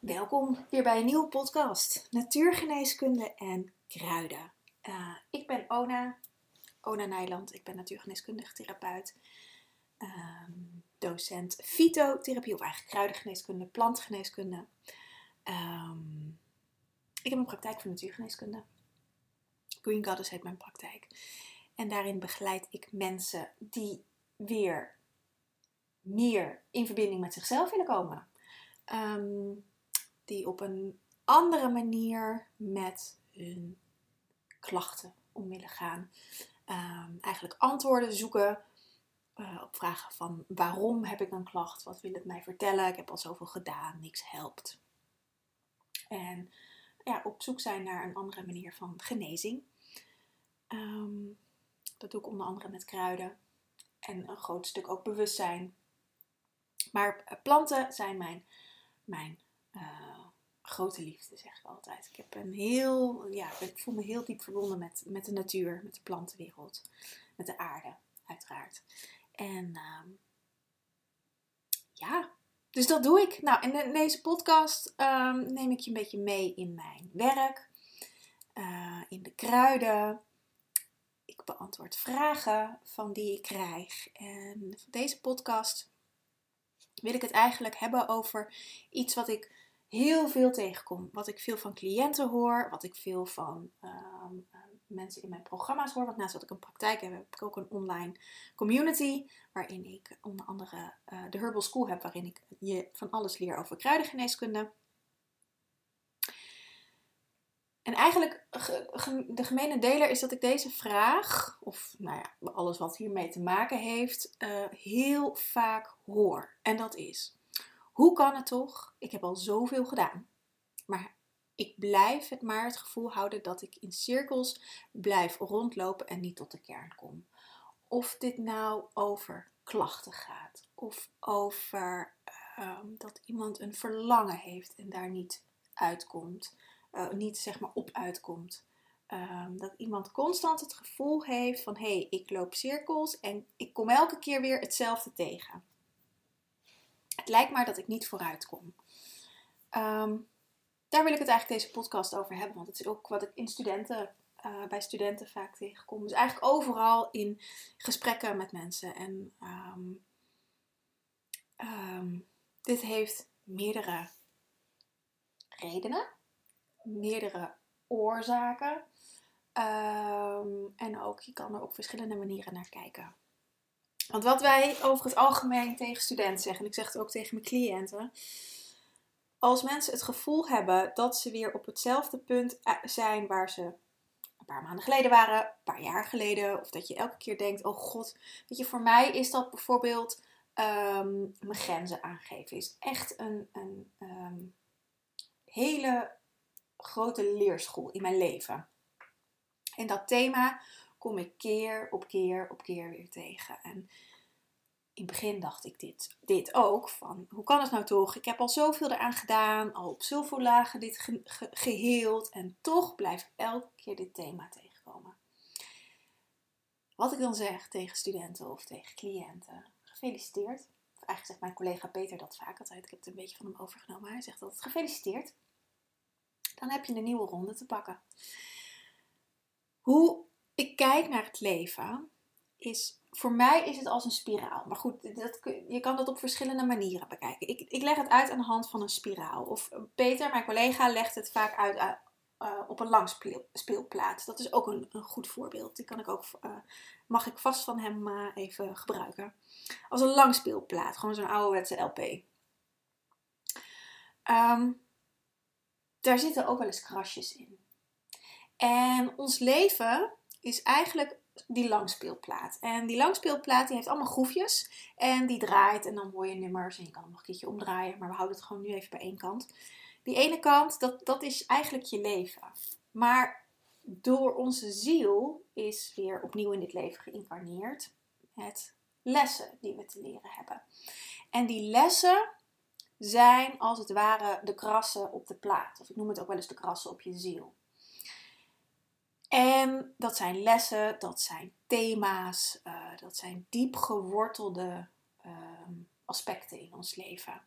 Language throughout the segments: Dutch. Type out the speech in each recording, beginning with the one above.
Welkom weer bij een nieuwe podcast, Natuurgeneeskunde en Kruiden. Uh, ik ben Ona, Ona Nijland. Ik ben natuurgeneeskundige therapeut, um, docent fytotherapie of eigenlijk kruidengeneeskunde, plantgeneeskunde. Um, ik heb een praktijk voor natuurgeneeskunde. Green Goddess heet mijn praktijk. En daarin begeleid ik mensen die weer meer in verbinding met zichzelf willen komen. Um, die op een andere manier met hun klachten om willen gaan. Um, eigenlijk antwoorden zoeken uh, op vragen van waarom heb ik een klacht? Wat wil het mij vertellen? Ik heb al zoveel gedaan, niks helpt. En ja, op zoek zijn naar een andere manier van genezing. Um, dat doe ik onder andere met kruiden en een groot stuk ook bewustzijn. Maar planten zijn mijn, mijn uh, grote liefde, zeg ik altijd. Ik, heb een heel, ja, ik voel me heel diep verbonden met, met de natuur, met de plantenwereld, met de aarde, uiteraard. En uh, ja, dus dat doe ik. Nou, in deze podcast um, neem ik je een beetje mee in mijn werk, uh, in de kruiden. Ik beantwoord vragen van die ik krijg. En voor deze podcast wil ik het eigenlijk hebben over iets wat ik heel veel tegenkom. Wat ik veel van cliënten hoor, wat ik veel van ehm, eh, mensen in mijn programma's hoor. Want naast dat ik een praktijk heb, heb ik ook een online community. Waarin ik onder andere uh, de Herbal School heb, waarin ik je van alles leer over kruidengeneeskunde. En eigenlijk de gemene deler is dat ik deze vraag, of nou ja, alles wat hiermee te maken heeft, uh, heel vaak hoor. En dat is: hoe kan het toch? Ik heb al zoveel gedaan. Maar ik blijf het maar het gevoel houden dat ik in cirkels blijf rondlopen en niet tot de kern kom. Of dit nou over klachten gaat, of over uh, dat iemand een verlangen heeft en daar niet uitkomt, uh, niet zeg maar op uitkomt. Um, dat iemand constant het gevoel heeft van hé, hey, ik loop cirkels en ik kom elke keer weer hetzelfde tegen. Het lijkt maar dat ik niet vooruit kom. Ehm, daar wil ik het eigenlijk deze podcast over hebben, want het is ook wat ik in studenten, uh, bij studenten vaak tegenkom. Dus eigenlijk overal in gesprekken met mensen. En um, um, dit heeft meerdere redenen, meerdere oorzaken. en ook, je kan er op verschillende manieren naar kijken. Want wat wij over het algemeen tegen studenten zeggen, en ik zeg het ook tegen mijn cliënten. Als mensen het gevoel hebben dat ze weer op hetzelfde punt eh, zijn waar ze een paar maanden geleden waren, een paar jaar geleden, of dat je elke keer denkt: oh god, weet je, voor mij is dat bijvoorbeeld um, mijn grenzen aangeven. Is echt een, een um, hele grote leerschool in mijn leven. En dat thema kom ik keer op keer op keer weer tegen. En in het begin dacht ik dit, dit ook, van hoe kan het nou toch? Ik heb al zoveel eraan gedaan, al op zoveel lagen dit geheeld en toch blijft elke keer dit thema tegenkomen. Wat ik dan zeg tegen studenten of tegen cliënten, gefeliciteerd. Of eigenlijk zegt mijn collega Peter dat vaak altijd, ik heb het een beetje van hem overgenomen. Hij zegt altijd gefeliciteerd. Dan heb je een nieuwe ronde te pakken. Hoe ik kijk naar het leven, is voor mij is het als een spiraal. Maar goed, dat, je kan dat op verschillende manieren bekijken. Ik, ik leg het uit aan de hand van een spiraal. Of Peter, mijn collega, legt het vaak uit uh, op een langspeelplaat. Dat is ook een, een, goed voorbeeld. Die kan ik ook, uh, mag ik vast van hem uh, even gebruiken. Als een langspeelplaat, gewoon zo'n ouderwetse LP. Um, daar zitten ook wel eens krasjes in. En ons leven is eigenlijk die langspeelplaat. En die langspeelplaat die heeft allemaal groefjes. En die draait en dan hoor je nummers. En je kan hem nog een keertje omdraaien. Maar we houden het gewoon nu even bij één kant. Die ene kant, dat, dat is eigenlijk je leven. Maar door onze ziel is weer opnieuw in dit leven geïncarneerd. Het lessen die we te leren hebben. En die lessen zijn als het ware de krassen op de plaat. Of ik noem het ook wel eens de krassen op je ziel. En dat zijn lessen, dat zijn thema's, uh, dat zijn diep gewortelde uh, aspecten in ons leven.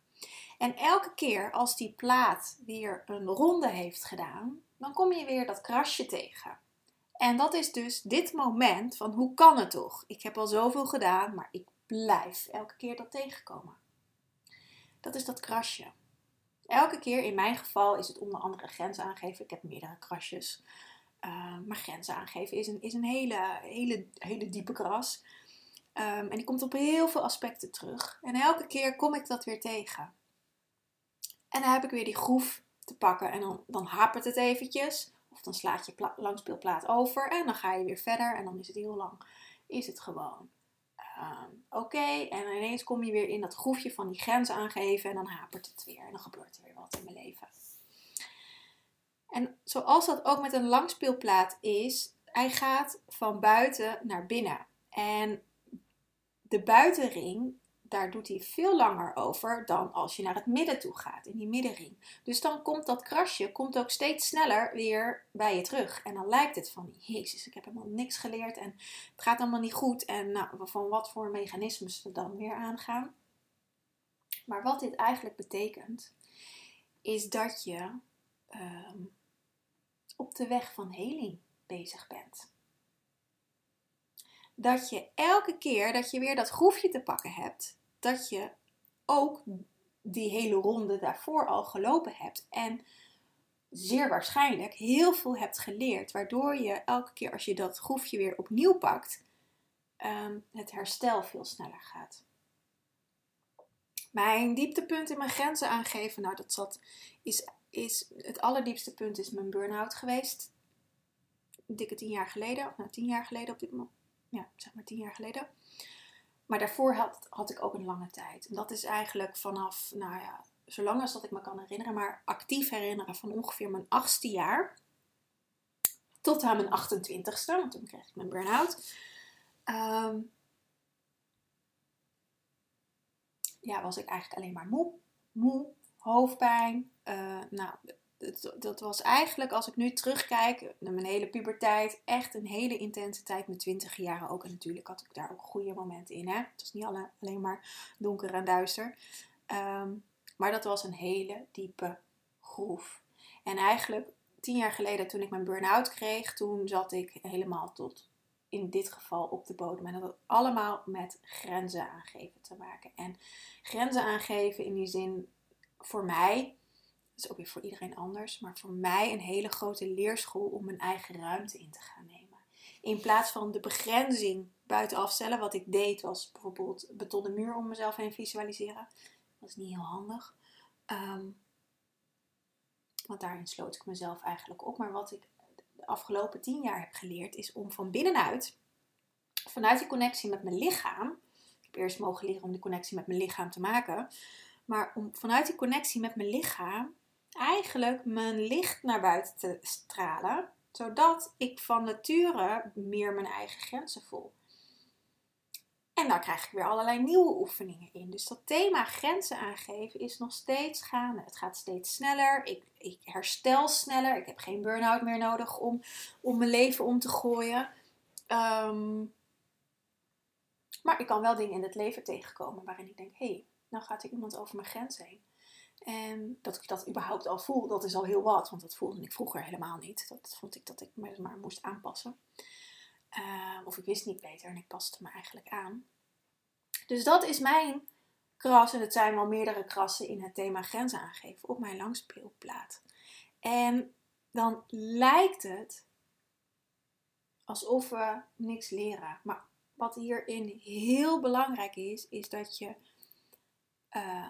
En elke keer als die plaat weer een ronde heeft gedaan, dan kom je weer dat krasje tegen. En dat is dus dit moment van hoe kan het toch? Ik heb al zoveel gedaan, maar ik blijf elke keer dat tegenkomen. Dat is dat krasje. Elke keer, in mijn geval, is het onder andere grenzen aangeven. Ik heb meerdere krasjes. Uh, maar grenzen aangeven is een, is een hele, hele, hele diepe kras. Um, en die komt op heel veel aspecten terug. En elke keer kom ik dat weer tegen. En dan heb ik weer die groef te pakken. En dan, dan hapert het eventjes. Of dan slaat je langspeelplaat over. En dan ga je weer verder. En dan is het heel lang. Is het gewoon uh, oké. En ineens kom je weer in dat groefje van die grenzen aangeven. En dan hapert het weer. En dan gebeurt er weer wat in mijn leven. En zoals dat ook met een langspeelplaat is. Hij gaat van buiten naar binnen. En de buitenring daar doet hij veel langer over dan als je naar het midden toe gaat, in die middenring. Dus dan komt dat krasje komt ook steeds sneller weer bij je terug. En dan lijkt het van, jezus, ik heb helemaal niks geleerd en het gaat allemaal niet goed. En nou, van wat voor mechanismes er dan weer aangaan. Maar wat dit eigenlijk betekent, is dat je ehm, op de weg van heling bezig bent dat je elke keer dat je weer dat groefje te pakken hebt, dat je ook die hele ronde daarvoor al gelopen hebt. En zeer waarschijnlijk heel veel hebt geleerd, waardoor je elke keer als je dat groefje weer opnieuw pakt, ehm, het herstel veel sneller gaat. Mijn dieptepunt in mijn grenzen aangeven, nou dat zat, is, is het allerdiepste punt is mijn burn-out geweest. Dikke tien jaar geleden, of nou tien jaar geleden op dit moment. Ja, zeg maar tien jaar geleden. Maar daarvoor had, had ik ook een lange tijd. En dat is eigenlijk vanaf, nou ja, zolang als dat ik me kan herinneren, maar actief herinneren van ongeveer mijn achtste jaar tot aan mijn 28ste, want toen kreeg ik mijn burn-out. Ehm, ja, was ik eigenlijk alleen maar moe, moe, hoofdpijn. Uh, nou, dat was eigenlijk, als ik nu terugkijk, naar mijn hele puberteit, echt een hele intense tijd. Met 20 jaar ook. En natuurlijk had ik daar ook goede momenten in. Hè? Het was niet alle, alleen maar donker en duister. Ehm, maar dat was een hele diepe groef. En eigenlijk tien jaar geleden, toen ik mijn burn-out kreeg, toen zat ik helemaal tot in dit geval op de bodem. En dat had allemaal met grenzen aangeven te maken. En grenzen aangeven in die zin voor mij dat is ook weer voor iedereen anders. Maar voor mij een hele grote leerschool om mijn eigen ruimte in te gaan nemen. In plaats van de begrenzing buitenaf stellen. Wat ik deed was bijvoorbeeld betonnen muur om mezelf heen visualiseren. Dat is niet heel handig. Ehm, want daarin sloot ik mezelf eigenlijk op. Maar wat ik de afgelopen tien jaar heb geleerd is om van binnenuit, vanuit die connectie met mijn lichaam. Ik heb eerst mogen leren om die connectie met mijn lichaam te maken. Maar om vanuit die connectie met mijn lichaam eigenlijk mijn licht naar buiten te stralen, zodat ik van nature meer mijn eigen grenzen voel. En daar krijg ik weer allerlei nieuwe oefeningen in. Dus dat thema grenzen aangeven is nog steeds gaande. Het gaat steeds sneller. Ik, ik herstel sneller. Ik heb geen burn-out meer nodig om, om mijn leven om te gooien. Ehm, maar ik kan wel dingen in het leven tegenkomen waarin ik denk: hé, hey, nou gaat er iemand over mijn grens heen. En dat ik dat überhaupt al voel, dat is al heel wat. Want dat voelde ik vroeger helemaal niet. Dat vond ik dat ik me maar moest aanpassen. Uh, of ik wist niet beter en ik paste me eigenlijk aan. Dus dat is mijn kras. En het zijn wel meerdere krassen in het thema grenzen aangeven op mijn langspeelplaat. En dan lijkt het alsof we niks leren. Maar wat hierin heel belangrijk is, is dat je uh,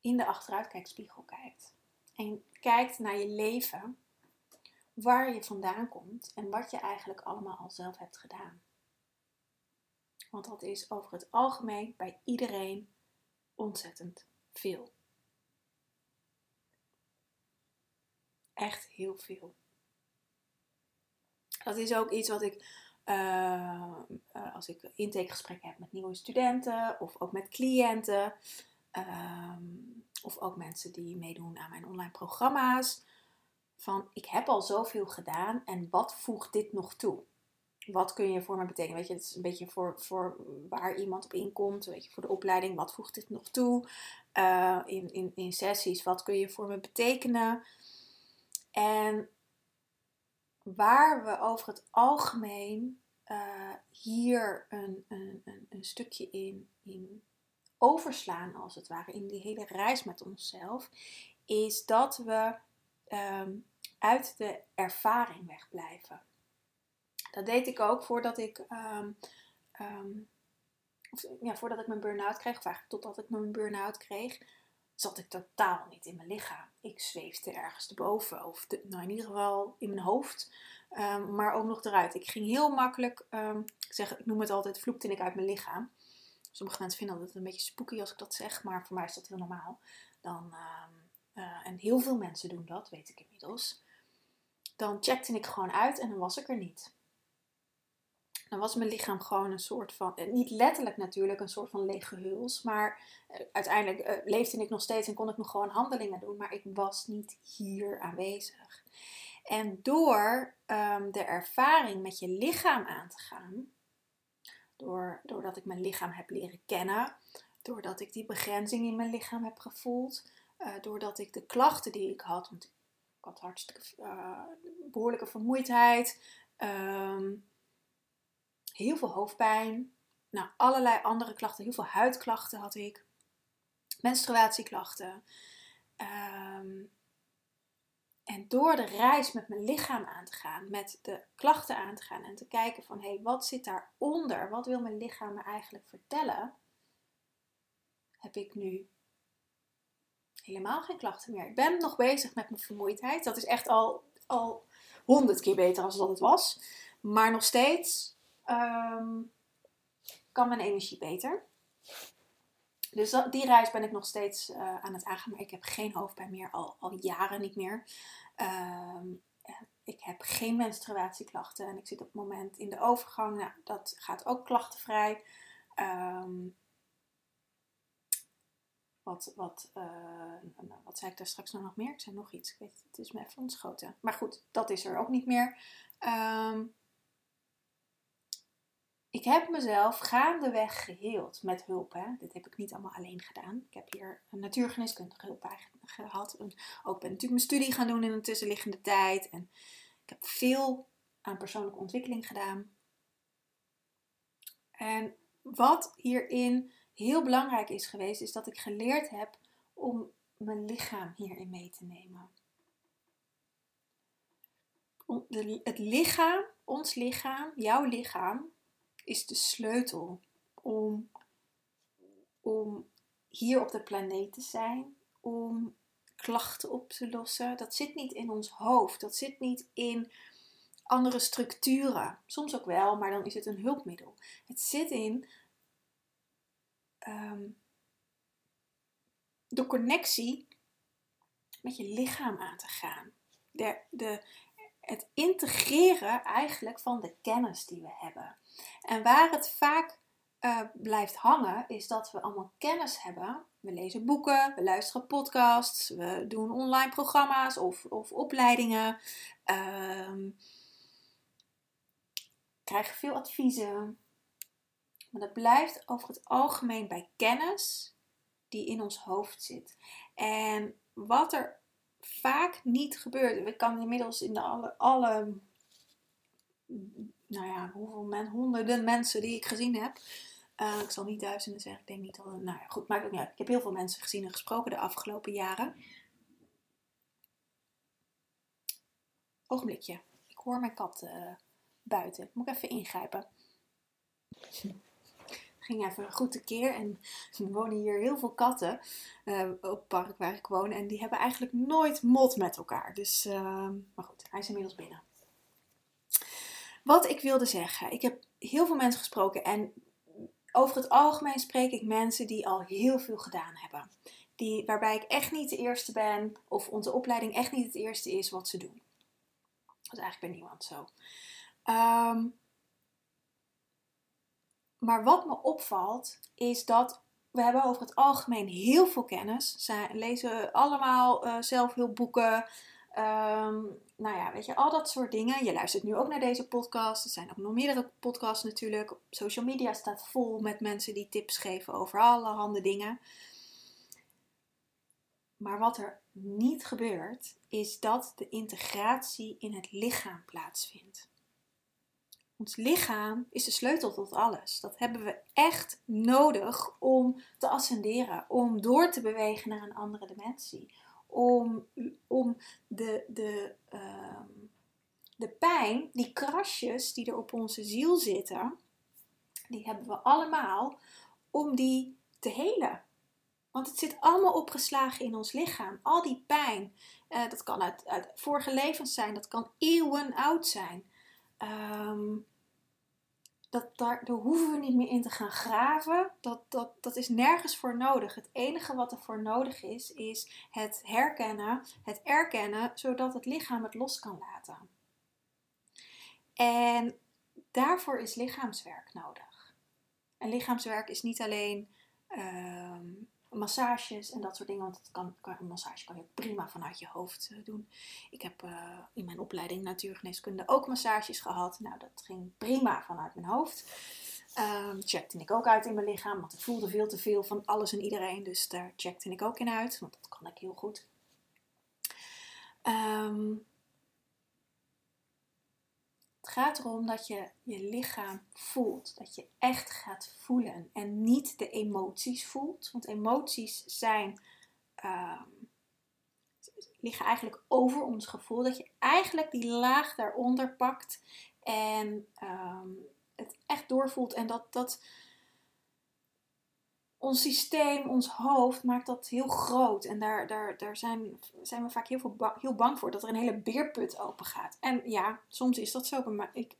in de achteruitkijkspiegel kijkt. En kijkt naar je leven, waar je vandaan komt en wat je eigenlijk allemaal al zelf hebt gedaan. Want dat is over het algemeen bij iedereen ontzettend veel. Echt heel veel. Dat is ook iets wat ik, uh, als ik intakegesprekken heb met nieuwe studenten of ook met cliënten, Ehm, of ook mensen die meedoen aan mijn online programma's. Van ik heb al zoveel gedaan en wat voegt dit nog toe? wat kun je voor me betekenen? Weet je, het is een beetje voor, voor waar iemand op inkomt. Weet je, voor de opleiding, wat voegt dit nog toe? Uh, in, in, in sessies, wat kun je voor me betekenen? En waar we over het algemeen uh, hier een, een, een, een, stukje in, in overslaan, als het ware, in die hele reis met onszelf, is dat we um, uit de ervaring wegblijven. Dat deed ik ook voordat ik, um, of, ja, voordat ik mijn burn-out kreeg, of eigenlijk totdat ik mijn burn-out kreeg, zat ik totaal niet in mijn lichaam. Ik zweefde ergens erboven, of nou in ieder geval in mijn hoofd, maar ook nog eruit. Ik ging heel makkelijk, ik, zeg, ik noem het altijd, vloekte ik uit mijn lichaam. Sommige mensen vinden dat een beetje spooky als ik dat zeg, maar voor mij is dat heel normaal. Dan, uh, en heel veel mensen doen dat, weet ik inmiddels. Dan checkte ik gewoon uit en dan was ik er niet dan was mijn lichaam gewoon een soort van, eh, niet letterlijk natuurlijk, een soort van lege huls. Maar uh, uiteindelijk leefde ik nog steeds en kon ik nog gewoon handelingen doen. Maar ik was niet hier aanwezig. En door um, de ervaring met je lichaam aan te gaan, door, doordat ik mijn lichaam heb leren kennen, doordat ik die begrenzing in mijn lichaam heb gevoeld, doordat ik de klachten die ik had, want ik had hartstikke behoorlijke vermoeidheid. Um, heel veel hoofdpijn. Nou, allerlei andere klachten. Heel veel huidklachten had ik. Menstruatieklachten. Um, en door de reis met mijn lichaam aan te gaan, met de klachten aan te gaan en te kijken van hé, hey, wat zit daaronder? Wat wil mijn lichaam me eigenlijk vertellen? Heb ik nu helemaal geen klachten meer. Ik ben nog bezig met mijn vermoeidheid. Dat is echt al, al honderd keer beter als dat het was. Maar nog steeds um, kan mijn energie beter. Dus die reis ben ik nog steeds uh, aan het aangaan. Maar ik heb geen hoofdpijn meer, al, al jaren niet meer. Um, ik heb geen menstruatieklachten en ik zit op het moment in de overgang. Nou, dat gaat ook klachtenvrij. Um, wat, wat, uh, wat zei ik daar straks nog meer? Ik zei nog iets. Ik weet, het is me even ontschoten. Maar goed, dat is er ook niet meer. Um, ik heb mezelf gaandeweg geheeld met hulp. Hè. Dit heb ik niet allemaal alleen gedaan. Ik heb hier een natuurgeneeskundige hulp gehad. En ook ben natuurlijk mijn studie gaan doen in een tussenliggende tijd. En ik heb veel aan persoonlijke ontwikkeling gedaan. En wat hierin heel belangrijk is geweest, is dat ik geleerd heb om mijn lichaam hierin mee te nemen. Het lichaam, ons lichaam, jouw lichaam, is de sleutel om, om hier op de planeet te zijn, om klachten op te lossen. Dat zit niet in ons hoofd, dat zit niet in andere structuren. Soms ook wel, maar dan is het een hulpmiddel. Het zit in um, de connectie met je lichaam aan te gaan. De, de, het integreren eigenlijk van de kennis die we hebben. En waar het vaak uh, blijft hangen, is dat we allemaal kennis hebben. We lezen boeken, we luisteren podcasts, we doen online programma's of, of opleidingen. Um, krijgen veel adviezen. Maar dat blijft over het algemeen bij kennis die in ons hoofd zit. En wat er vaak niet gebeurt. Ik kan inmiddels in de alle, alle nou ja, hoeveel men, honderden mensen die ik gezien heb. Uh, ik zal niet duizenden zeggen, ik denk niet al. Nou ja, goed, maakt ook niet uit. Ik heb heel veel mensen gezien en gesproken de afgelopen jaren. Ogenblikje. Ik hoor mijn kat uh, buiten. Moet ik even ingrijpen. ging even goed tekeer en er wonen hier heel veel katten uh, op het park waar ik woon. En die hebben eigenlijk nooit mot met elkaar. Dus, maar goed, hij is inmiddels binnen. Wat ik wilde zeggen, ik heb heel veel mensen gesproken en over het algemeen spreek ik mensen die al heel veel gedaan hebben. Die, waarbij ik echt niet de eerste ben, of onze opleiding echt niet het eerste is wat ze doen. Dat eigenlijk bij niemand zo. Ehm, maar wat me opvalt, is dat we hebben over het algemeen heel veel kennis. Ze lezen allemaal uh, zelfhulpboeken, Ehm, nou ja, weet je, al dat soort dingen. Je luistert nu ook naar deze podcast. Er zijn ook nog meerdere podcasts natuurlijk. Social media staat vol met mensen die tips geven over allerhande dingen. Maar wat er niet gebeurt, is dat de integratie in het lichaam plaatsvindt. Ons lichaam is de sleutel tot alles. Dat hebben we echt nodig om te ascenderen, om door te bewegen naar een andere dimensie. Om, om de, de, ehm, de pijn, die krasjes die er op onze ziel zitten, die hebben we allemaal, om die te helen. Want het zit allemaal opgeslagen in ons lichaam. Al die pijn, uh, dat kan uit, uit, vorige levens zijn, dat kan eeuwen oud zijn. Um, dat, daar, daar hoeven we niet meer in te gaan graven. Dat, dat, dat is nergens voor nodig. Het enige wat er voor nodig is, is het herkennen, het erkennen, zodat het lichaam het los kan laten. En daarvoor is lichaamswerk nodig. En lichaamswerk is niet alleen ehm, massages en dat soort dingen. Want het kan, een massage kan je prima vanuit je hoofd eh, doen. Ik heb uh, in mijn opleiding natuurgeneeskunde ook massages gehad. Nou, dat ging prima vanuit mijn hoofd. Um, checkte ik ook uit in mijn lichaam, want ik voelde veel te veel van alles en iedereen. Dus daar checkte ik ook in uit, want dat kan ik heel goed. Um, gaat erom dat je je lichaam voelt. Dat je echt gaat voelen. En niet de emoties voelt. Want emoties zijn, ehm, liggen eigenlijk over ons gevoel. Dat je eigenlijk die laag daaronder pakt. En ehm, het echt doorvoelt. En dat, dat, ons systeem, ons hoofd maakt dat heel groot. En daar, daar, daar zijn, zijn we vaak heel, veel heel bang voor dat er een hele beerput open gaat. En ja, soms is dat zo. Maar ik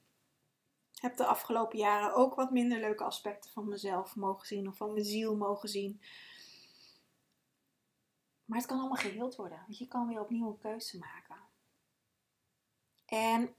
heb de afgelopen jaren ook wat minder leuke aspecten van mezelf mogen zien. Of van mijn ziel mogen zien. Maar het kan allemaal geheeld worden. Want je kan weer opnieuw een keuze maken. En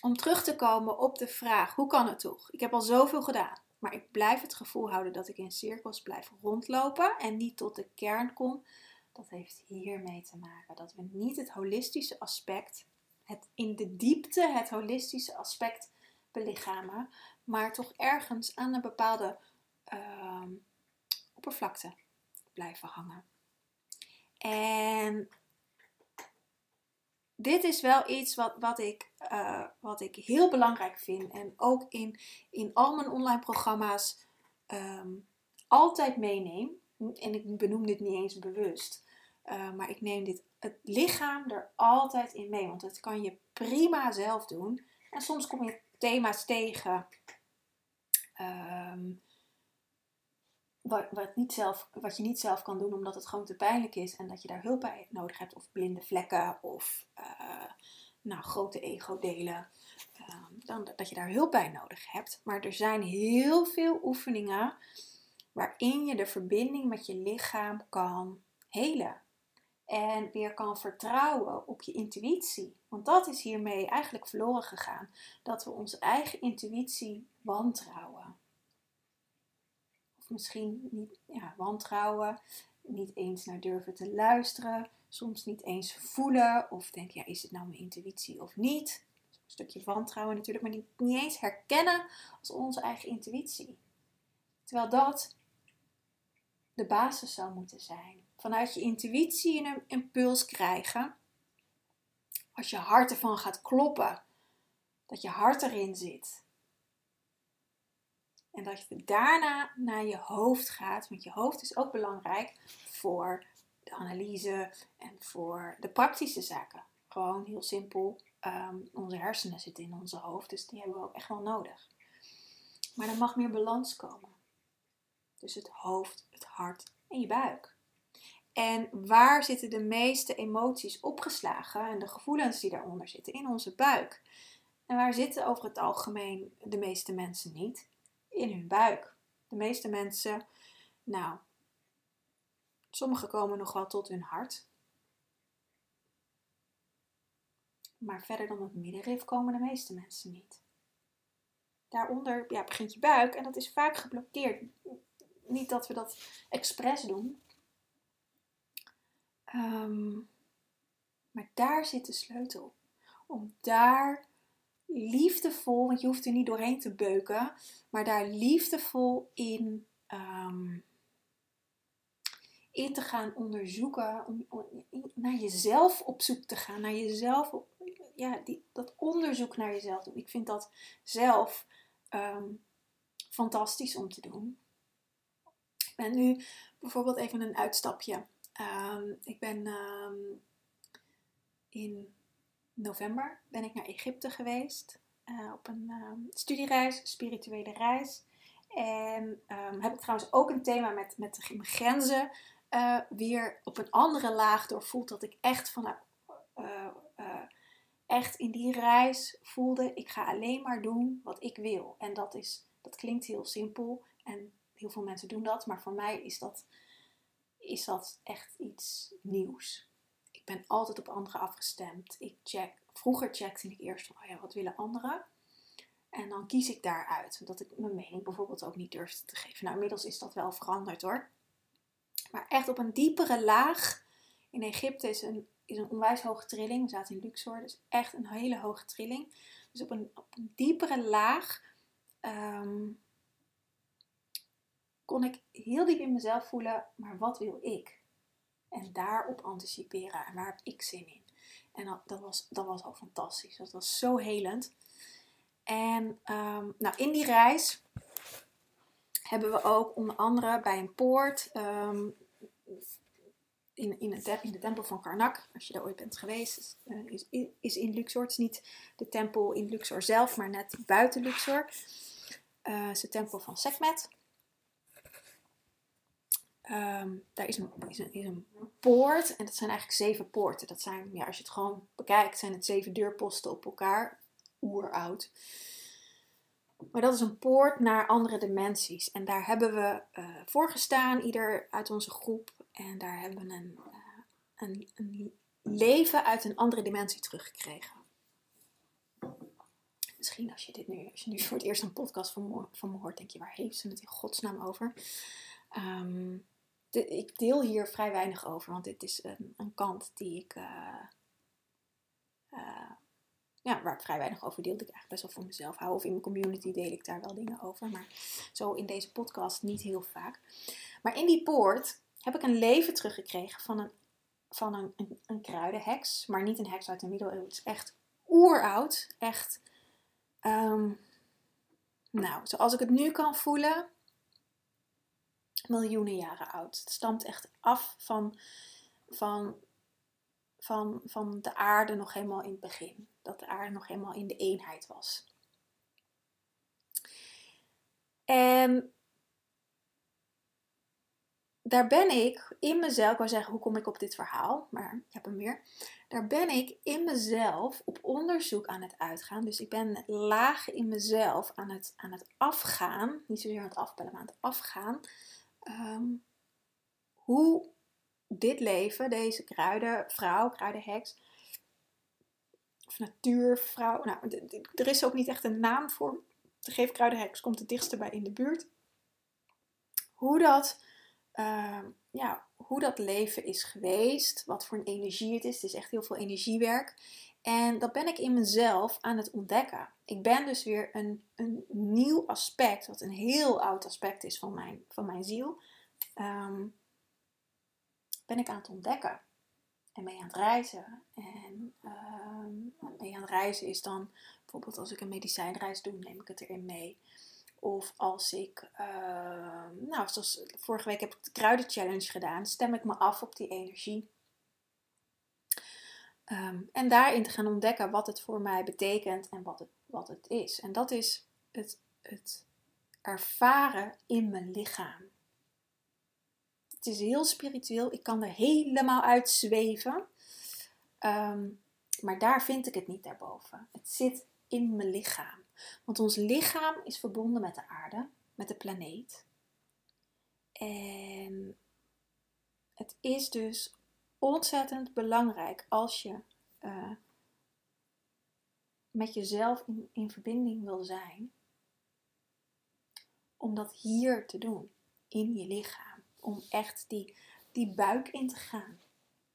om terug te komen op de vraag: hoe kan het toch? Ik heb al zoveel gedaan. Maar ik blijf het gevoel houden dat ik in cirkels blijf rondlopen en niet tot de kern kom. Dat heeft hiermee te maken dat we niet het holistische aspect, het in de diepte het holistische aspect belichamen, maar toch ergens aan een bepaalde uh, oppervlakte blijven hangen. En dit is wel iets wat, wat, ik, uh, wat ik heel belangrijk vind. En ook in, in al mijn online programma's um, altijd meeneem. En ik benoem dit niet eens bewust. Uh, maar ik neem dit, het lichaam er altijd in mee. Want dat kan je prima zelf doen. En soms kom je thema's tegen. Um, wat, wat, niet zelf, wat je niet zelf kan doen omdat het gewoon te pijnlijk is en dat je daar hulp bij nodig hebt. Of blinde vlekken of uh, nou, grote ego-delen. Uh, dan dat je daar hulp bij nodig hebt. Maar er zijn heel veel oefeningen waarin je de verbinding met je lichaam kan helen. En weer kan vertrouwen op je intuïtie. Want dat is hiermee eigenlijk verloren gegaan. Dat we onze eigen intuïtie wantrouwen misschien niet ja, wantrouwen, niet eens naar durven te luisteren, soms niet eens voelen of denken, ja, is het nou mijn intuïtie of niet? Een stukje wantrouwen natuurlijk, maar niet, niet eens herkennen als onze eigen intuïtie. Terwijl dat de basis zou moeten zijn. Vanuit je intuïtie een impuls krijgen. Als je hart ervan gaat kloppen, dat je hart erin zit. En dat je daarna naar je hoofd gaat. Want je hoofd is ook belangrijk voor de analyse en voor de praktische zaken. Gewoon heel simpel. Ehm, onze hersenen zitten in onze hoofd, dus die hebben we ook echt wel nodig. Maar er mag meer balans komen. Dus het hoofd, het hart en je buik. En waar zitten de meeste emoties opgeslagen en de gevoelens die daaronder zitten? In onze buik. En waar zitten over het algemeen de meeste mensen niet? In hun buik. De meeste mensen, nou, sommigen komen nog wel tot hun hart. Maar verder dan het middenrif komen de meeste mensen niet. Daaronder ja, begint je buik en dat is vaak geblokkeerd. Niet dat we dat expres doen. Um, maar daar zit de sleutel. Om daar liefdevol, want je hoeft er niet doorheen te beuken, maar daar liefdevol in, um, in te gaan onderzoeken, om, naar jezelf op zoek te gaan, naar jezelf, ja, die, dat onderzoek naar jezelf doen. Ik vind dat zelf um, fantastisch om te doen. Ik ben nu bijvoorbeeld even een uitstapje. Um, ik ben in november ben ik naar Egypte geweest. Uh, op een um, studiereis, spirituele reis. En um, heb ik trouwens ook een thema met, met de grenzen uh, weer op een andere laag doorvoeld. Dat ik echt vanuit uh, echt in die reis voelde, ik ga alleen maar doen wat ik wil. En dat, is, dat klinkt heel simpel en heel veel mensen doen dat, maar voor mij is dat, is dat echt iets nieuws ben altijd op anderen afgestemd. Ik check, vroeger checkte ik eerst van, oh ja, wat willen anderen? En dan kies ik daaruit, omdat ik mijn mening bijvoorbeeld ook niet durfde te geven. Nou, inmiddels is dat wel veranderd hoor. Maar echt op een diepere laag. In Egypte is een, is een onwijs hoge trilling. We zaten in Luxor, dus echt een hele hoge trilling. Dus op een, op een diepere laag ehm, kon ik heel diep in mezelf voelen, maar wat wil ik? En daarop anticiperen. En waar heb ik zin in? En dat, was, dat was al fantastisch. Dat was zo helend. En um, nou, in die reis hebben we ook onder andere bij een poort um, in, in, het, in de tempel van Karnak, als je daar ooit bent geweest, uh, is, is in Luxor. Het is niet de tempel in Luxor zelf, maar net buiten Luxor. Uh, is de tempel van Sekhmet. Um, daar is een, is, een, is een poort en dat zijn eigenlijk zeven poorten. Dat zijn, ja, als je het gewoon bekijkt, zijn het zeven deurposten op elkaar. Oeroud. Maar dat is een poort naar andere dimensies. En daar hebben we uh, voor gestaan, ieder uit onze groep. En daar hebben we een, uh, een, een, leven uit een andere dimensie teruggekregen. Misschien als je dit nu, als je nu voor het eerst een podcast van me, van me hoort, denk je, waar heeft ze het in godsnaam over? Um, ik deel hier vrij weinig over, want dit is een, een kant die ik, uh, uh, ja, waar ik vrij weinig over deel, ik eigenlijk best wel voor mezelf hou. Of in mijn community deel ik daar wel dingen over, maar zo in deze podcast niet heel vaak. Maar in die poort heb ik een leven teruggekregen van een, van een, een, kruidenheks, maar niet een heks uit de middeleeuwen. Het is echt oeroud, echt, um, nou, zoals ik het nu kan voelen, miljoenen jaren oud. Het stamt echt af van, van, van, van de aarde nog helemaal in het begin. Dat de aarde nog helemaal in de eenheid was. En daar ben ik in mezelf, ik wou zeggen, hoe kom ik op dit verhaal? Maar ik heb hem weer. Daar ben ik in mezelf op onderzoek aan het uitgaan. Dus ik ben laag in mezelf aan het, aan het afgaan. Niet zozeer aan het afbellen, maar aan het afgaan Ehm, hoe dit leven, deze kruidenvrouw, kruidenheks, of natuurvrouw, nou, er is ook niet echt een naam voor. De geefkruidenheks komt het dichtst bij in de buurt. Hoe dat, ehm, ja, hoe dat leven is geweest, wat voor een energie het is. Het is echt heel veel energiewerk. En dat ben ik in mezelf aan het ontdekken. Ik ben dus weer een, een nieuw aspect, wat een heel oud aspect is van mijn, van mijn ziel, um, ben ik aan het ontdekken. En ben je aan het reizen. En um, ben je aan het reizen is dan bijvoorbeeld als ik een medicijnreis doe, neem ik het erin mee. Of als ik, uh, nou zoals vorige week heb ik de kruidenchallenge gedaan, stem ik me af op die energie. Um, en daarin te gaan ontdekken wat het voor mij betekent en wat het, wat het is. En dat is het, het ervaren in mijn lichaam. Het is heel spiritueel. Ik kan er helemaal uit zweven. Um, maar daar vind ik het niet daarboven. Het zit in mijn lichaam. Want ons lichaam is verbonden met de aarde, met de planeet. En het is dus ontzettend belangrijk als je uh, met jezelf in, in verbinding wil zijn, om dat hier te doen, in je lichaam. Om echt die, die buik in te gaan.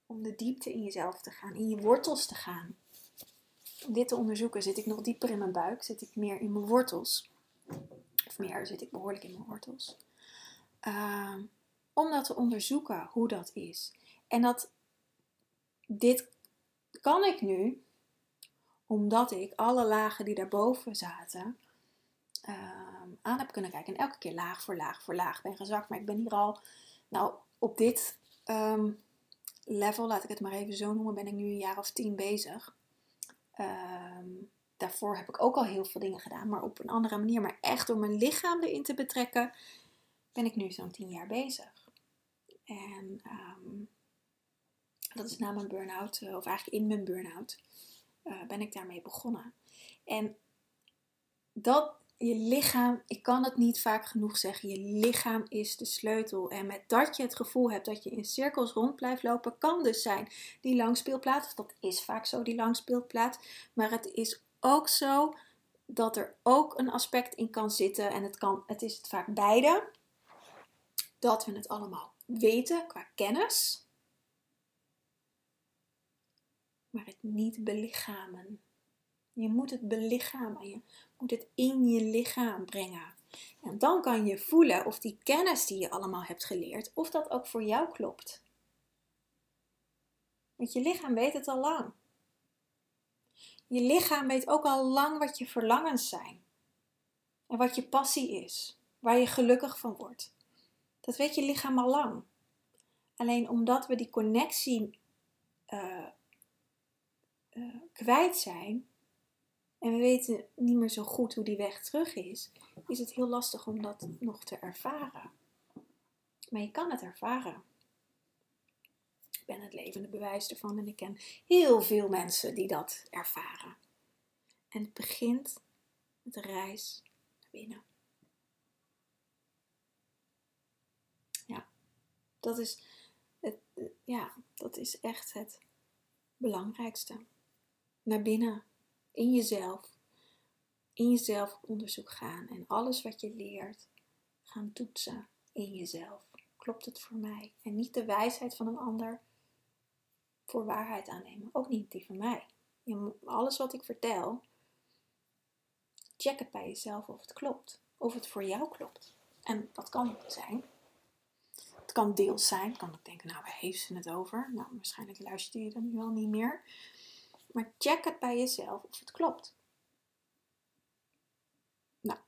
om de diepte in jezelf te gaan, in je wortels te gaan. Om dit te onderzoeken, zit ik nog dieper in mijn buik, zit ik meer in mijn wortels. Of meer zit ik behoorlijk in mijn wortels. Ehm, om dat te onderzoeken hoe dat is. En dat dit kan ik nu omdat ik alle lagen die daarboven zaten ehm, aan heb kunnen kijken. En elke keer laag voor laag voor laag ben gezakt. Maar ik ben hier al, nou op dit ehm, level, laat ik het maar even zo noemen, ben ik nu een jaar of tien bezig. Ehm, daarvoor heb ik ook al heel veel dingen gedaan, maar op een andere manier. Maar echt door mijn lichaam erin te betrekken, ben ik nu zo'n tien jaar bezig. En dat is na mijn burn-out, eh, of eigenlijk in mijn burn-out, uh, ben ik daarmee begonnen. En dat je lichaam, ik kan het niet vaak genoeg zeggen, je lichaam is de sleutel. En met dat je het gevoel hebt dat je in cirkels rond blijft lopen, kan dus zijn die langspeelplaat, dat is vaak zo, die langspeelplaat. Maar het is ook zo dat er ook een aspect in kan zitten, en het, kan, het is het vaak beide, dat we het allemaal weten qua kennis, maar het niet belichamen. Je moet het belichamen, je moet het in je lichaam brengen. En dan kan je voelen of die kennis die je allemaal hebt geleerd, of dat ook voor jou klopt. Want je lichaam weet het al lang. Je lichaam weet ook al lang wat je verlangens zijn. En wat je passie is. Waar je gelukkig van wordt. Dat weet je lichaam al lang. Alleen omdat we die connectie uh, uh, kwijt zijn en we weten niet meer zo goed hoe die weg terug is, is het heel lastig om dat nog te ervaren. Maar je kan het ervaren. Ik ben het levende bewijs ervan en ik ken heel veel mensen die dat ervaren. En het begint met de reis naar binnen. Ja, dat is, het, ja, dat is echt het belangrijkste naar binnen, in jezelf, in jezelf onderzoek gaan en alles wat je leert gaan toetsen in jezelf. Klopt het voor mij? En niet de wijsheid van een ander voor waarheid aannemen. Ook niet die van mij. Alles wat ik vertel, check het bij jezelf of het klopt. Of het voor jou klopt. En dat kan zijn. Het kan deels zijn. Kan ik denken, nou, waar heeft ze het over? Nou, waarschijnlijk luister je dan nu al niet meer. Maar check het bij jezelf of het klopt. Nou.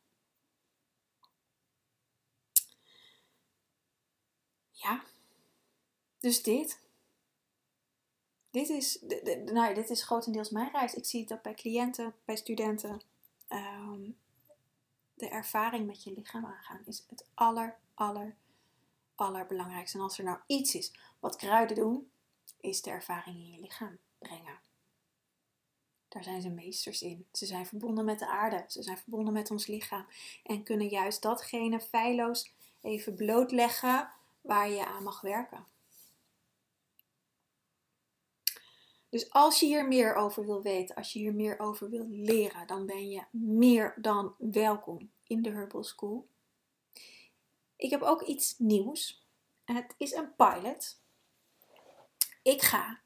Ja. Dus dit. Dit is, nou, dit is grotendeels mijn reis. Ik zie ook bij cliënten, bij studenten. Ehm, de ervaring met je lichaam aangaan is het aller, aller, allerbelangrijkste. En als er nou iets is wat kruiden doen, is de ervaring in je lichaam brengen. Daar zijn ze meesters in. Ze zijn verbonden met de aarde. Ze zijn verbonden met ons lichaam. En kunnen juist datgene feilloos even blootleggen waar je aan mag werken. Dus als je hier meer over wil weten, als je hier meer over wil leren, dan ben je meer dan welkom in de Herbal School. Ik heb ook iets nieuws. Het is een pilot. Ik ga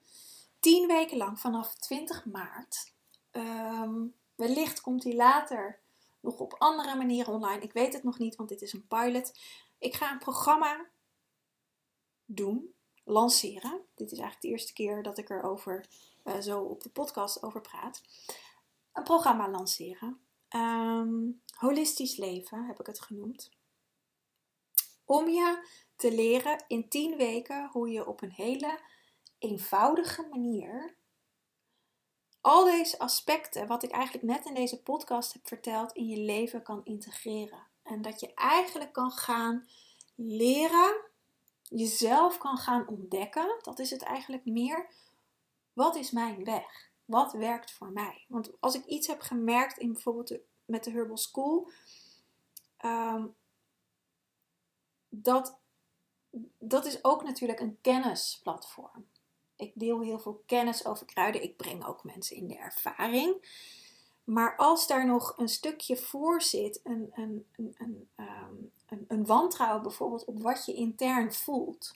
tien weken lang vanaf 20 maart Um, wellicht komt die later nog op andere manieren online. Ik weet het nog niet, want dit is een pilot. Ik ga een programma doen, lanceren. Dit is eigenlijk de eerste keer dat ik erover uh, zo op de podcast over praat. Een programma lanceren. Um, holistisch leven heb ik het genoemd. Om je te leren in 10 weken hoe je op een hele eenvoudige manier al deze aspecten, wat ik eigenlijk net in deze podcast heb verteld, in je leven kan integreren. En dat je eigenlijk kan gaan leren, jezelf kan gaan ontdekken. Dat is het eigenlijk meer. Wat is mijn weg? Wat werkt voor mij? Want als ik iets heb gemerkt in bijvoorbeeld met de Herbal School, um, dat, dat is ook natuurlijk een kennisplatform. Ik deel heel veel kennis over kruiden. Ik breng ook mensen in de ervaring. Maar als daar nog een stukje voor zit, een, een, een, een, um, een, een wantrouwen bijvoorbeeld op wat je intern voelt,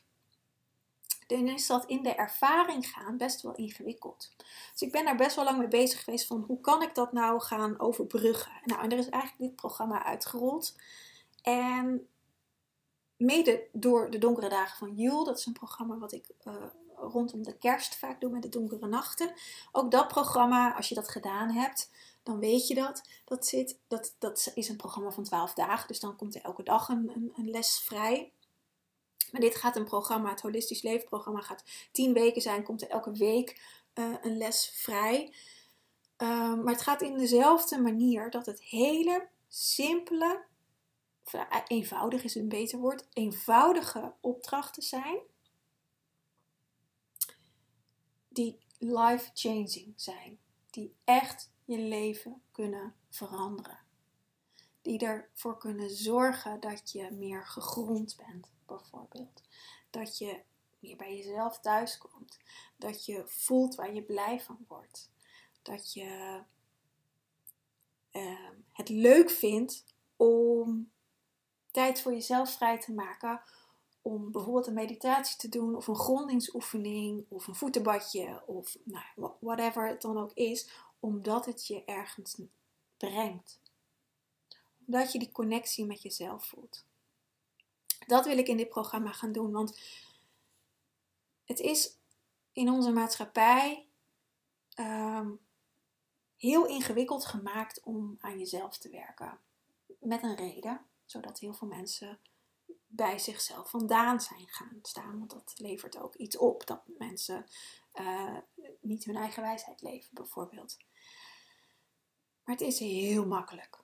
dan is dat in de ervaring gaan best wel ingewikkeld. Dus ik ben daar best wel lang mee bezig geweest van hoe kan ik dat nou gaan overbruggen. Nou, en er is eigenlijk dit programma uitgerold. En mede door de donkere dagen van Jul, dat is een programma wat ik uh, rondom de kerst vaak doe met de donkere nachten. Ook dat programma, als je dat gedaan hebt, dan weet je dat. Dat, zit, dat, dat is een programma van 12 dagen, dus dan komt er elke dag een, een, een les vrij. Maar dit gaat een programma, het Holistisch Leefprogramma gaat 10 weken zijn, komt er elke week uh, een les vrij. Um, maar het gaat in dezelfde manier dat het hele simpele, eenvoudig is een beter woord, eenvoudige opdrachten zijn. Die life-changing zijn. Die echt je leven kunnen veranderen. Die ervoor kunnen zorgen dat je meer gegrond bent, bijvoorbeeld. Dat je meer bij jezelf thuiskomt. Dat je voelt waar je blij van wordt. Dat je uh, het leuk vindt om tijd voor jezelf vrij te maken. Om bijvoorbeeld een meditatie te doen, of een grondingsoefening, of een voetenbadje, of nou, whatever het dan ook is, omdat het je ergens brengt. Omdat je die connectie met jezelf voelt. Dat wil ik in dit programma gaan doen, want het is in onze maatschappij um, heel ingewikkeld gemaakt om aan jezelf te werken. Met een reden, zodat heel veel mensen bij zichzelf vandaan zijn gaan staan. Want dat levert ook iets op, dat mensen uh, niet hun eigen wijsheid leven, bijvoorbeeld. Maar het is heel makkelijk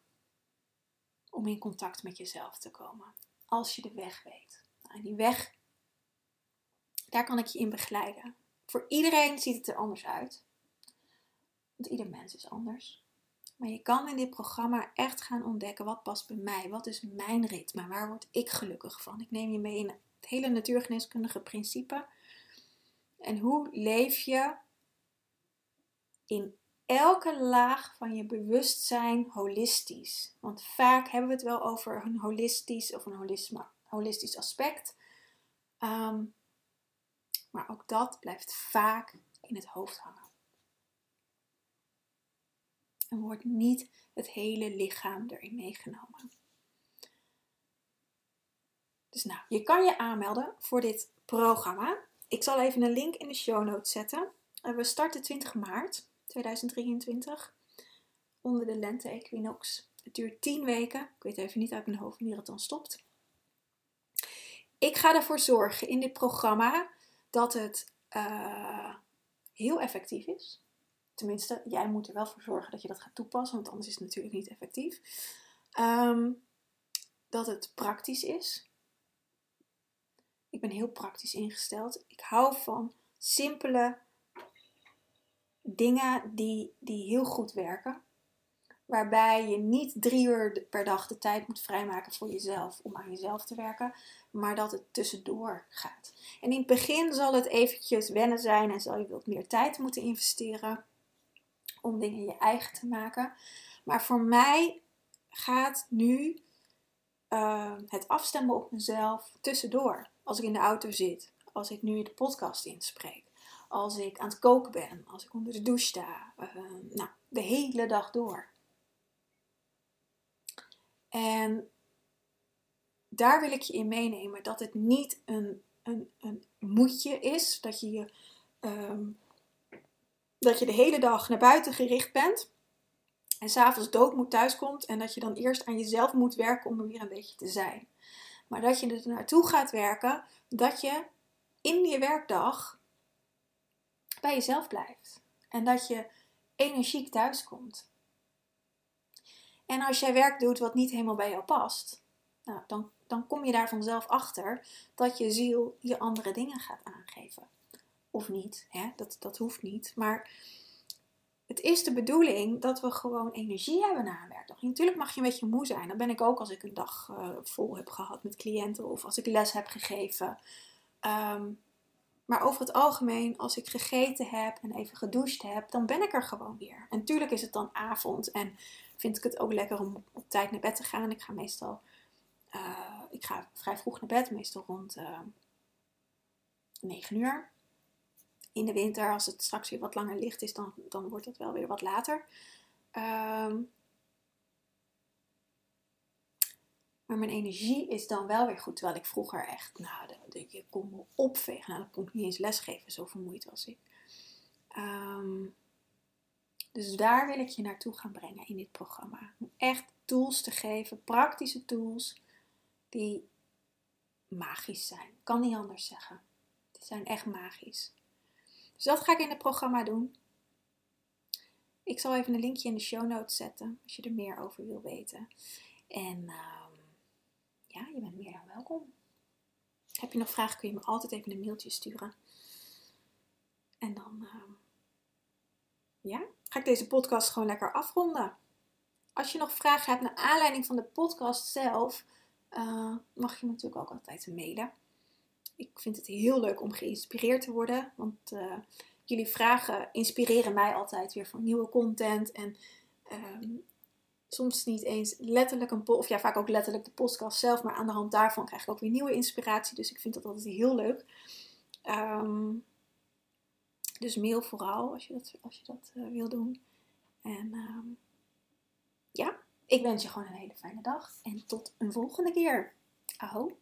om in contact met jezelf te komen. Als je de weg weet. Nou, en die weg, daar kan ik je in begeleiden. Voor iedereen ziet het er anders uit. Want ieder mens is anders. Maar je kan in dit programma echt gaan ontdekken wat past bij mij. Wat is mijn ritme? Waar word ik gelukkig van? Ik neem je mee in het hele natuurgeneeskundige principe. En hoe leef je in elke laag van je bewustzijn holistisch. Want vaak hebben we het wel over een holistisch of een holistisch aspect. Ehm, maar ook dat blijft vaak in het hoofd hangen. En wordt niet het hele lichaam erin meegenomen. Dus nou, je kan je aanmelden voor dit programma. Ik zal even een link in de show notes zetten. We starten 20 maart. 2023 onder de lente-equinox. Het duurt 10 weken. Ik weet even niet uit mijn hoofd wanneer het dan stopt. Ik ga ervoor zorgen in dit programma dat het uh, heel effectief is. Tenminste, jij moet er wel voor zorgen dat je dat gaat toepassen, want anders is het natuurlijk niet effectief. Um, dat het praktisch is. Ik ben heel praktisch ingesteld. Ik hou van simpele, dingen die, die heel goed werken. Waarbij je niet drie uur per dag de tijd moet vrijmaken voor jezelf om aan jezelf te werken, maar dat het tussendoor gaat. En in het begin zal het eventjes wennen zijn en zal je wat meer tijd moeten investeren om dingen je eigen te maken. Maar voor mij gaat nu uh, het afstemmen op mezelf tussendoor. Als ik in de auto zit, als ik nu de podcast inspreek als ik aan het koken ben, als ik onder de douche sta. Uh, nou, de hele dag door. En daar wil ik je in meenemen dat het niet een, een, een moedje is. Dat je, je, um, dat je de hele dag naar buiten gericht bent. En s'avonds doodmoed thuiskomt. En dat je dan eerst aan jezelf moet werken om er weer een beetje te zijn. Maar dat je er naartoe gaat werken. Dat je in je werkdag bij jezelf blijft. En dat je energiek thuiskomt. En als jij werk doet wat niet helemaal bij jou past, nou, dan, dan kom je daar vanzelf achter dat je ziel je andere dingen gaat aangeven. Of niet, hè? Dat, dat hoeft niet. Maar het is de bedoeling dat we gewoon energie hebben na een werkdag. Natuurlijk mag je een beetje moe zijn. Dat ben ik ook als ik een dag uh, vol heb gehad met cliënten of als ik les heb gegeven. Um, maar over het algemeen, als ik gegeten heb en even gedoucht heb, dan ben ik er gewoon weer. En natuurlijk is het dan avond en vind ik het ook lekker om op tijd naar bed te gaan. Ik ga meestal, uh, ik ga vrij vroeg naar bed, meestal rond uh, 9 uur. In de winter, als het straks weer wat langer licht is, dan, dan wordt het wel weer wat later. Ehm, maar mijn energie is dan wel weer goed. Terwijl ik vroeger echt, nou, je kon me opvegen. Nou, dan kon ik niet eens lesgeven, zo vermoeid was ik. Ehm, dus daar wil ik je naartoe gaan brengen in dit programma. Om echt tools te geven, praktische tools, die magisch zijn. Kan niet anders zeggen. Die zijn echt magisch. Dus dat ga ik in het programma doen. Ik zal even een linkje in de show notes zetten als je er meer over wil weten. En ehm, ja, je bent meer dan welkom. Heb je nog vragen, kun je me altijd even een mailtje sturen. En dan ehm, ja, ga ik deze podcast gewoon lekker afronden. Als je nog vragen hebt naar aanleiding van de podcast zelf, uh, mag je me natuurlijk ook altijd mailen. Ik vind het heel leuk om geïnspireerd te worden, want uh, jullie vragen inspireren mij altijd weer voor nieuwe content. En uh, soms niet eens letterlijk een of ja, vaak ook letterlijk de podcast zelf, maar aan de hand daarvan krijg ik ook weer nieuwe inspiratie. Dus ik vind dat altijd heel leuk. Um, dus mail vooral als je dat, als je dat uh, wil doen. En um, ja, ik wens je gewoon een hele fijne dag en tot een volgende keer. Aho.